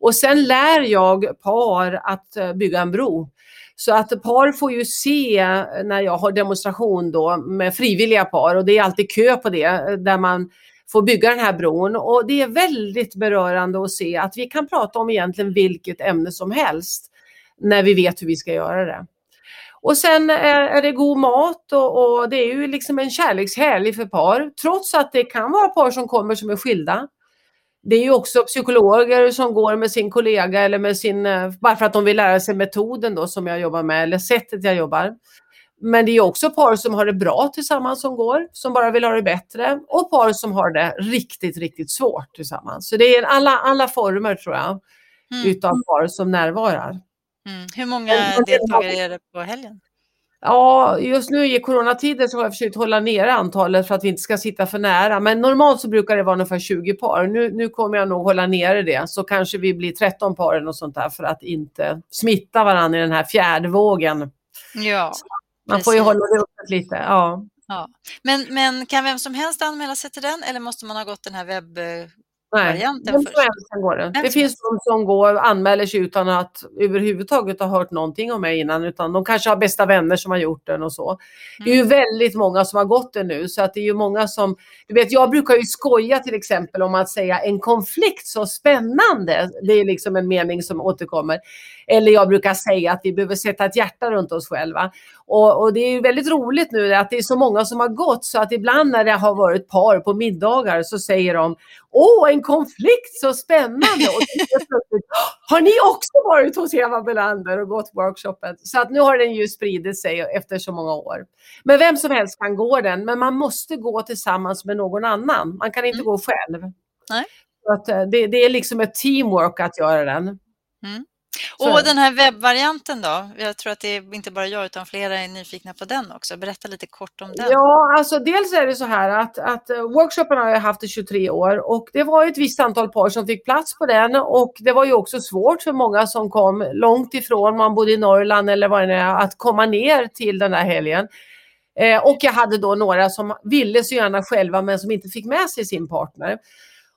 Och sen lär jag par att eh, bygga en bro. Så att par får ju se eh, när jag har demonstration då med frivilliga par och det är alltid kö på det eh, där man får bygga den här bron och det är väldigt berörande att se att vi kan prata om egentligen vilket ämne som helst när vi vet hur vi ska göra det. Och sen är, är det god mat och, och, det är ju liksom en kärlekshelg för par trots att det kan vara par som kommer som är skilda. Det är ju också psykologer som går med sin kollega eller med sin, eh, bara för att de vill lära sig metoden då som jag jobbar med eller sättet jag jobbar. Men det är också par som har det bra tillsammans som går, som bara vill ha det bättre och par som har det riktigt, riktigt svårt tillsammans. Så det är alla, alla former tror jag mm. utav par som närvarar. Mm. Hur många deltagare är det på helgen? Ja, just nu i coronatider så har jag försökt hålla nere antalet för att vi inte ska sitta för nära. Men normalt så brukar det vara ungefär 20 par. Nu, nu kommer jag nog hålla nere det, så kanske vi blir 13 par eller något sånt där för att inte smitta varandra i den här fjärde vågen. Ja, Man precis. får ju hålla det uppe lite. Ja. Ja. Men, men kan vem som helst anmäla sig till den eller måste man ha gått den här webb varianten först? Går det. det finns de som går och anmäler sig utan att överhuvudtaget ha hört någonting om mig innan, utan de kanske har bästa vänner som har gjort den och så. Mm. Det är ju mm. väldigt många som har gått den nu, så att det är ju många som, du vet, jag brukar ju skoja till exempel om att säga en konflikt så spännande. Det är liksom en mening som återkommer. Eller jag brukar säga att vi behöver sätta ett hjärta runt oss själva. Och, och, det är väldigt roligt nu att det är så många som har gått så att ibland när det har varit par på middagar så säger de Åh, en konflikt, så spännande! Och har ni också varit hos Eva Belander och gått workshopen? Så att nu har den ju spridit sig efter så många år. Men vem som helst kan gå den, men man måste gå tillsammans med någon annan. Man kan inte mm. gå själv. Nej. Så att eh, det, det, är liksom ett teamwork att göra den. Mm. Och den här webbvarianten då? Jag tror att det är inte bara jag utan flera är nyfikna på den också. Berätta lite kort om den. Ja, alltså dels är det så här att, att eh, workshopen har jag haft i 23 år och det var ett visst antal par som fick plats på den och det var ju också svårt för många som kom långt ifrån, man bodde i Norrland eller vad det är, att komma ner till den här helgen. Eh, och jag hade då några som ville så gärna själva men som inte fick med sig sin partner.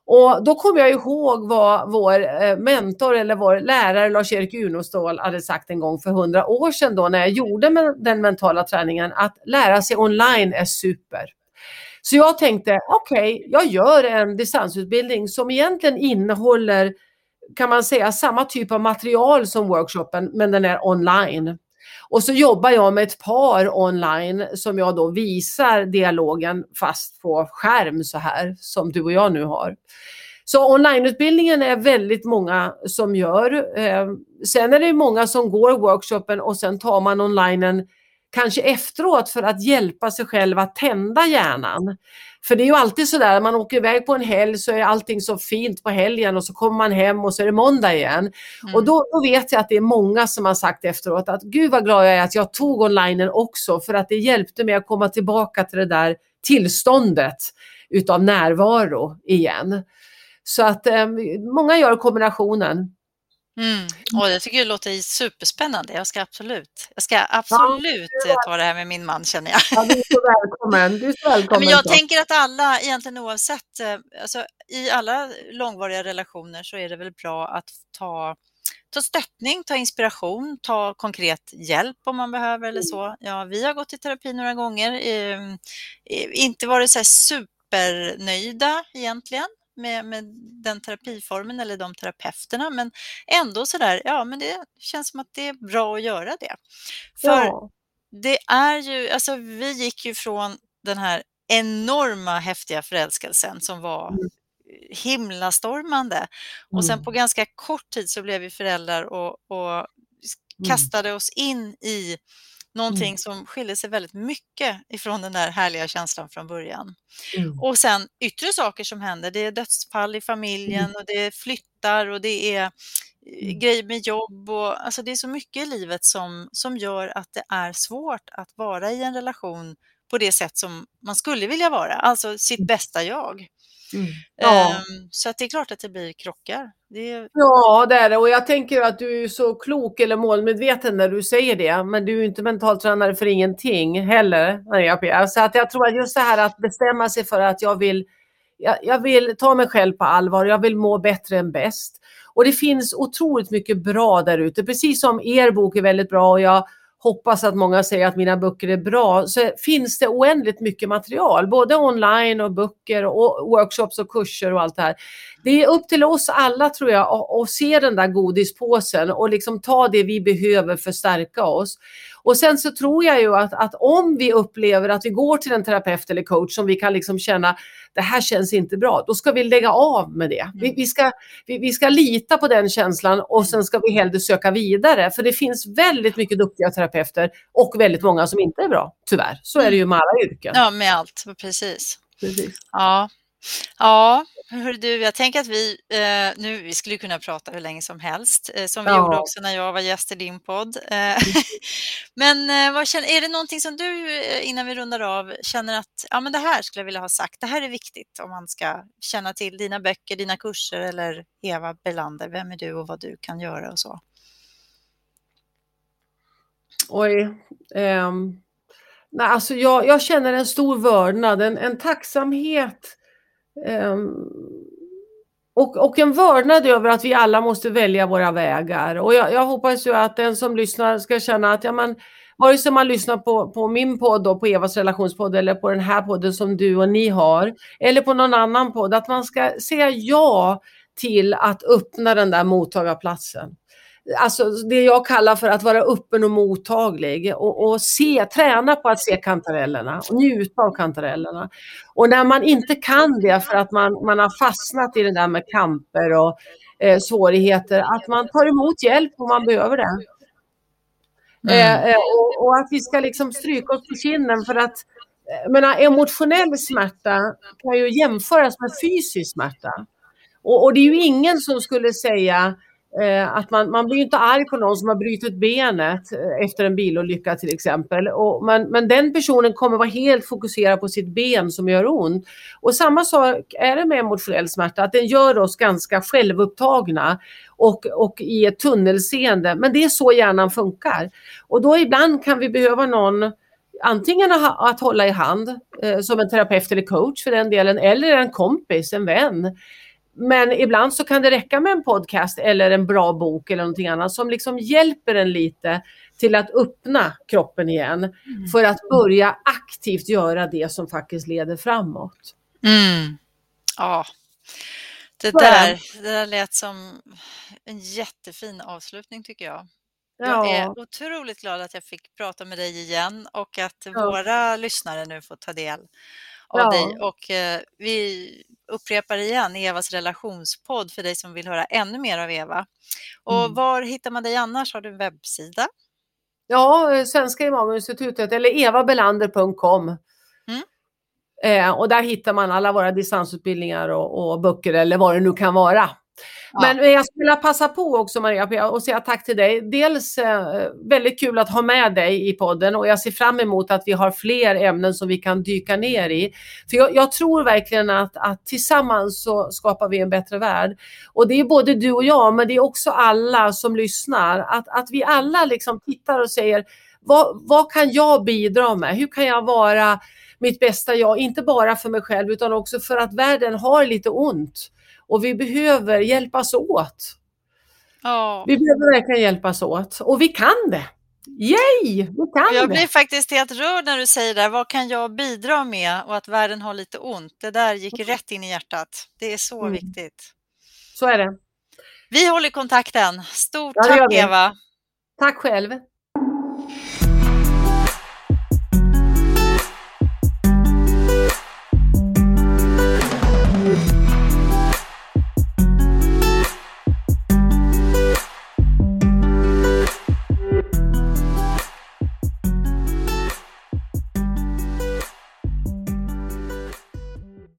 Och då kommer jag ihåg vad vår eh, mentor eller vår lärare Lars-Erik Unostål hade sagt en gång för hundra år sedan då när jag gjorde den mentala träningen att lära sig online är super. Så jag tänkte okej, okay, jag gör en distansutbildning som egentligen innehåller kan man säga samma typ av material som workshopen men den är online. Och så jobbar jag med ett par online som jag då visar dialogen fast på skärm så här som du och jag nu har. Så onlineutbildningen är väldigt många som gör. Eh, sen är det många som går workshopen och sen tar man onlinen kanske efteråt för att hjälpa sig själv att tända hjärnan. För det är ju alltid sådär, man åker iväg på en helg så är allting så fint på helgen och så kommer man hem och så är det måndag igen. Mm. Och då, då, vet jag att det är många som har sagt efteråt att gud vad glad jag är att jag tog onlinen också för att det hjälpte mig att komma tillbaka till det där tillståndet utav närvaro igen. Så att eh, många gör kombinationen. Mm. Och jag tycker det låter superspännande. Jag ska absolut, jag ska absolut ja, ta det här med min man känner jag. Ja, du är så välkommen. Du är så välkommen Men jag så. tänker att alla, egentligen oavsett, eh, alltså, i alla långvariga relationer så är det väl bra att ta ta stöttning, ta inspiration, ta konkret hjälp om man behöver eller så. Ja, vi har gått i terapi några gånger, eh, inte varit så supernöjda egentligen, med, med den terapiformen eller de terapeuterna, men ändå så där, ja, men det känns som att det är bra att göra det. För ja. det är ju, alltså vi gick ju från den här enorma häftiga förälskelsen som var mm. himlastormande och sen mm. på ganska kort tid så blev vi föräldrar och, och mm. kastade oss in i Någonting mm. som skiljer sig väldigt mycket ifrån den där härliga känslan från början. Mm. Och sen yttre saker som händer. Det är dödsfall i familjen mm. och det flyttar och det är eh, mm. grejer med jobb och alltså det är så mycket i livet som, som gör att det är svårt att vara i en relation på det sätt som man skulle vilja vara, alltså sitt mm. bästa jag. Mm. Ja. Um, så att det är klart att det blir krockar. Det... Ja, det är det. Och jag tänker att du är så klok eller målmedveten när du säger det. Men du är inte mentaltränare för ingenting heller, Maria Så att jag tror att just det här att bestämma sig för att jag vill, jag, jag vill ta mig själv på allvar. Jag vill må bättre än bäst. Och det finns otroligt mycket bra där ute. Precis som er bok är väldigt bra och jag hoppas att många säger att mina böcker är bra, så finns det oändligt mycket material, både online och böcker och workshops och kurser och allt det här. Det är upp till oss alla tror jag att se den där godispåsen och liksom ta det vi behöver för att stärka oss. Och sen så tror jag ju att, att om vi upplever att vi går till en terapeut eller coach som vi kan liksom känna det här känns inte bra, då ska vi lägga av med det. Vi, vi, ska, vi, vi ska lita på den känslan och sen ska vi hellre söka vidare. För det finns väldigt mycket duktiga terapeuter och väldigt många som inte är bra, tyvärr. Så är det ju med alla yrken. Ja, med allt, precis. precis. Ja. Ja, hör du, jag tänker att vi eh, nu, vi skulle kunna prata hur länge som helst, eh, som vi ja. gjorde också när jag var gäst i din podd. Eh, men eh, känner, är det någonting som du, eh, innan vi rundar av, känner att ja, men det här skulle jag vilja ha sagt, det här är viktigt om man ska känna till dina böcker, dina kurser eller Eva Belander, vem är du och vad du kan göra och så? Oj. Um, nej, alltså jag, jag känner en stor vördnad, en, en tacksamhet Ehm, och, och, en vördnad över att vi alla måste välja våra vägar. Och jag, jag, hoppas ju att den som lyssnar ska känna att ja, man, vare sig man lyssnar på, på min podd, då, på Evas relationspodd eller på den här podden som du och ni har, eller på någon annan podd, att man ska säga ja till att öppna den där mottagarplatsen alltså det jag kallar för att vara öppen och mottaglig och, och, se, träna på att se kantarellerna och njuta av kantarellerna. Och när man inte kan det för att man, man har fastnat i det där med kamper och eh, svårigheter, att man tar emot hjälp om man behöver det. Mm. Eh, eh och, och, att vi ska liksom stryka oss på kinden för att eh, menar, emotionell smärta kan ju jämföras med fysisk smärta. Och, och det är ju ingen som skulle säga Eh, Eh, att man, man blir inte arg på någon som har brutit benet eh, efter en bilolycka till exempel. Och man, men den personen kommer vara helt fokuserad på sitt ben som gör ont. Och samma sak är det med emotionell smärta, att den gör oss ganska självupptagna och, och i ett tunnelseende. Men det är så hjärnan funkar. Och då ibland kan vi behöva någon antingen att hålla i hand eh, som en terapeut eller coach för den delen eller en kompis, en vän men ibland så kan det räcka med en podcast eller en bra bok eller någonting annat som liksom hjälper en lite till att öppna kroppen igen mm. för att börja aktivt göra det som faktiskt leder framåt. Mm. Ja, det där, det där lät som en jättefin avslutning tycker jag. Jag är otroligt glad att jag fick prata med dig igen och att ja. våra lyssnare nu får ta del av ja. dig. Och eh, vi upprepar igen Evas relationspodd för dig som vill höra ännu mer av Eva. Och mm. var hittar man dig annars? Har du en webbsida? Ja, eh, Svenska Imaminstitutet eller evabelander.com. Mm. Eh, och där hittar man alla våra distansutbildningar och, och böcker eller vad det nu kan vara. Men ja. jag skulle vilja passa på också Maria och säga tack till dig. Dels eh, väldigt kul att ha med dig i podden och jag ser fram emot att vi har fler ämnen som vi kan dyka ner i. För jag, jag tror verkligen att, att, tillsammans så skapar vi en bättre värld. Och det är både du och jag, men det är också alla som lyssnar. Att, att vi alla liksom tittar och säger vad, vad kan jag bidra med? Hur kan jag vara mitt bästa jag? Inte bara för mig själv utan också för att världen har lite ont. Och vi behöver hjälpas åt. Ja. Vi behöver verkligen hjälpas åt och vi kan det. Yay! Vi kan jag blir faktiskt helt rörd när du säger det. Vad kan jag bidra med och att världen har lite ont? Det där gick rätt in i hjärtat. Det är så mm. viktigt. Så är det. Vi håller kontakten. Stort ja, tack Eva. Tack själv.